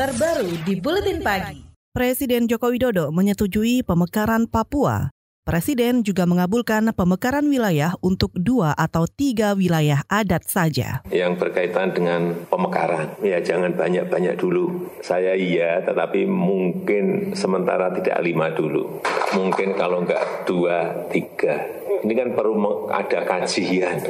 terbaru di Buletin Pagi. Presiden Joko Widodo menyetujui pemekaran Papua. Presiden juga mengabulkan pemekaran wilayah untuk dua atau tiga wilayah adat saja. Yang berkaitan dengan pemekaran, ya jangan banyak-banyak dulu. Saya iya, tetapi mungkin sementara tidak lima dulu. Mungkin kalau enggak dua, tiga. Ini kan perlu ada kajian.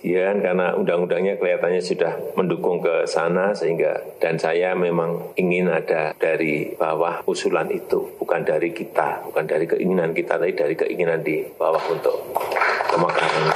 Ya, karena undang-undangnya kelihatannya sudah mendukung ke sana sehingga dan saya memang ingin ada dari bawah usulan itu, bukan dari kita, bukan dari keinginan kita, tapi dari keinginan di bawah untuk pemekaran.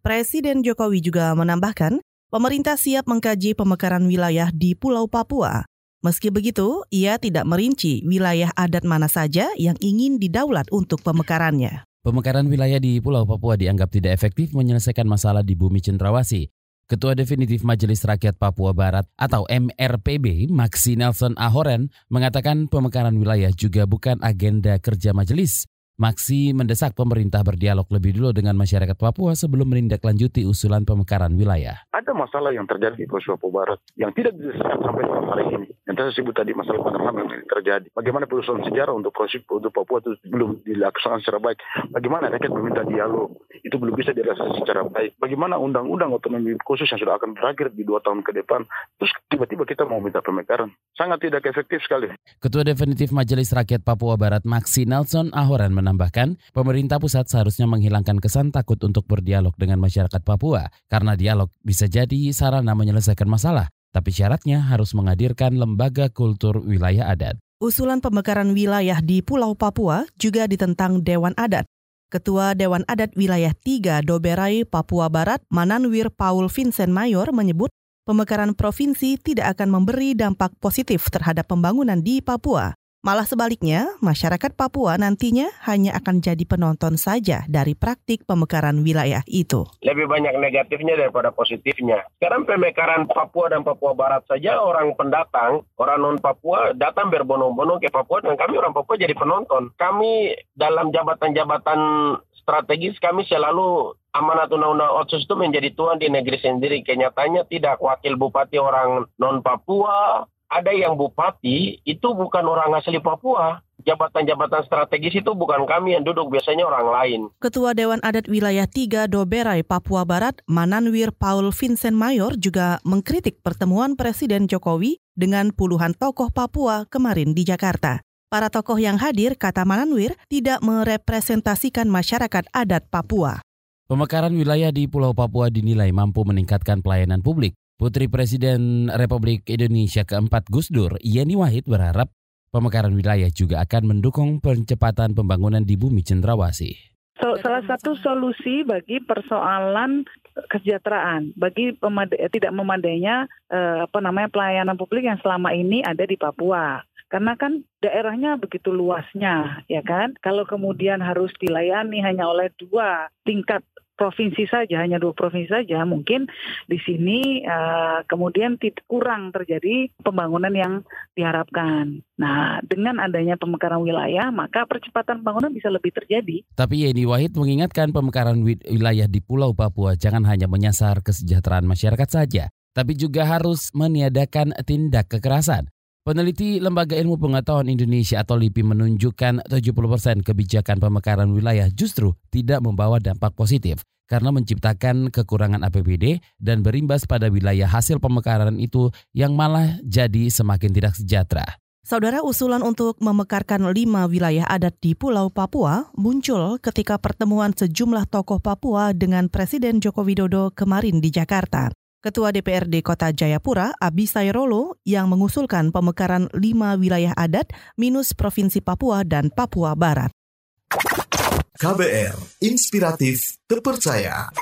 Presiden Jokowi juga menambahkan, pemerintah siap mengkaji pemekaran wilayah di Pulau Papua. Meski begitu, ia tidak merinci wilayah adat mana saja yang ingin didaulat untuk pemekarannya. Pemekaran wilayah di Pulau Papua dianggap tidak efektif menyelesaikan masalah di bumi cendrawasih. Ketua Definitif Majelis Rakyat Papua Barat atau MRPB, Maxi Nelson Ahoren, mengatakan pemekaran wilayah juga bukan agenda kerja majelis. Maxi mendesak pemerintah berdialog lebih dulu dengan masyarakat Papua sebelum menindaklanjuti usulan pemekaran wilayah. Ada masalah yang terjadi di Papua Barat yang tidak diselesaikan sampai hari ini. Yang saya sebut tadi masalah panorama yang terjadi. Bagaimana perusahaan sejarah untuk provinsi untuk Papua itu belum dilaksanakan secara baik. Bagaimana rakyat meminta dialog itu belum bisa dirasakan secara baik. Bagaimana undang-undang otonomi khusus yang sudah akan berakhir di dua tahun ke depan. Terus tiba-tiba kita mau minta pemekaran. Sangat tidak efektif sekali. Ketua Definitif Majelis Rakyat Papua Barat Maxi Nelson Ahoran menambahkan, pemerintah pusat seharusnya menghilangkan kesan takut untuk berdialog dengan masyarakat Papua, karena dialog bisa jadi sarana menyelesaikan masalah, tapi syaratnya harus menghadirkan lembaga kultur wilayah adat. Usulan pemekaran wilayah di Pulau Papua juga ditentang Dewan Adat. Ketua Dewan Adat Wilayah 3 Doberai, Papua Barat, Mananwir Paul Vincent Mayor menyebut pemekaran provinsi tidak akan memberi dampak positif terhadap pembangunan di Papua. Malah sebaliknya, masyarakat Papua nantinya hanya akan jadi penonton saja dari praktik pemekaran wilayah itu. Lebih banyak negatifnya daripada positifnya. Sekarang pemekaran Papua dan Papua Barat saja orang pendatang, orang non-Papua datang berbondong-bondong ke Papua dan kami orang Papua jadi penonton. Kami dalam jabatan-jabatan strategis kami selalu amanat undang-undang otsus itu menjadi tuan di negeri sendiri. Kenyataannya tidak wakil bupati orang non-Papua, ada yang bupati itu bukan orang asli Papua. Jabatan-jabatan strategis itu bukan kami yang duduk, biasanya orang lain. Ketua Dewan Adat Wilayah 3 Doberai, Papua Barat, Mananwir Paul Vincent Mayor juga mengkritik pertemuan Presiden Jokowi dengan puluhan tokoh Papua kemarin di Jakarta. Para tokoh yang hadir, kata Mananwir, tidak merepresentasikan masyarakat adat Papua. Pemekaran wilayah di Pulau Papua dinilai mampu meningkatkan pelayanan publik. Putri Presiden Republik Indonesia keempat Gus Dur, Yeni Wahid berharap pemekaran wilayah juga akan mendukung percepatan pembangunan di bumi cendrawasih. So, salah satu solusi bagi persoalan kesejahteraan, bagi pemada tidak memadainya eh, apa namanya pelayanan publik yang selama ini ada di Papua karena kan daerahnya begitu luasnya ya kan kalau kemudian harus dilayani hanya oleh dua tingkat provinsi saja hanya dua provinsi saja mungkin di sini uh, kemudian kurang terjadi pembangunan yang diharapkan. Nah dengan adanya pemekaran wilayah maka percepatan pembangunan bisa lebih terjadi. Tapi Yeni Wahid mengingatkan pemekaran wilayah di Pulau Papua jangan hanya menyasar kesejahteraan masyarakat saja, tapi juga harus meniadakan tindak kekerasan. Peneliti Lembaga Ilmu Pengetahuan Indonesia atau LIPI menunjukkan 70% kebijakan pemekaran wilayah justru tidak membawa dampak positif karena menciptakan kekurangan APBD dan berimbas pada wilayah hasil pemekaran itu yang malah jadi semakin tidak sejahtera. Saudara usulan untuk memekarkan lima wilayah adat di Pulau Papua muncul ketika pertemuan sejumlah tokoh Papua dengan Presiden Joko Widodo kemarin di Jakarta. Ketua DPRD Kota Jayapura, Abi Sairolo, yang mengusulkan pemekaran lima wilayah adat minus Provinsi Papua dan Papua Barat. KBR, inspiratif, terpercaya.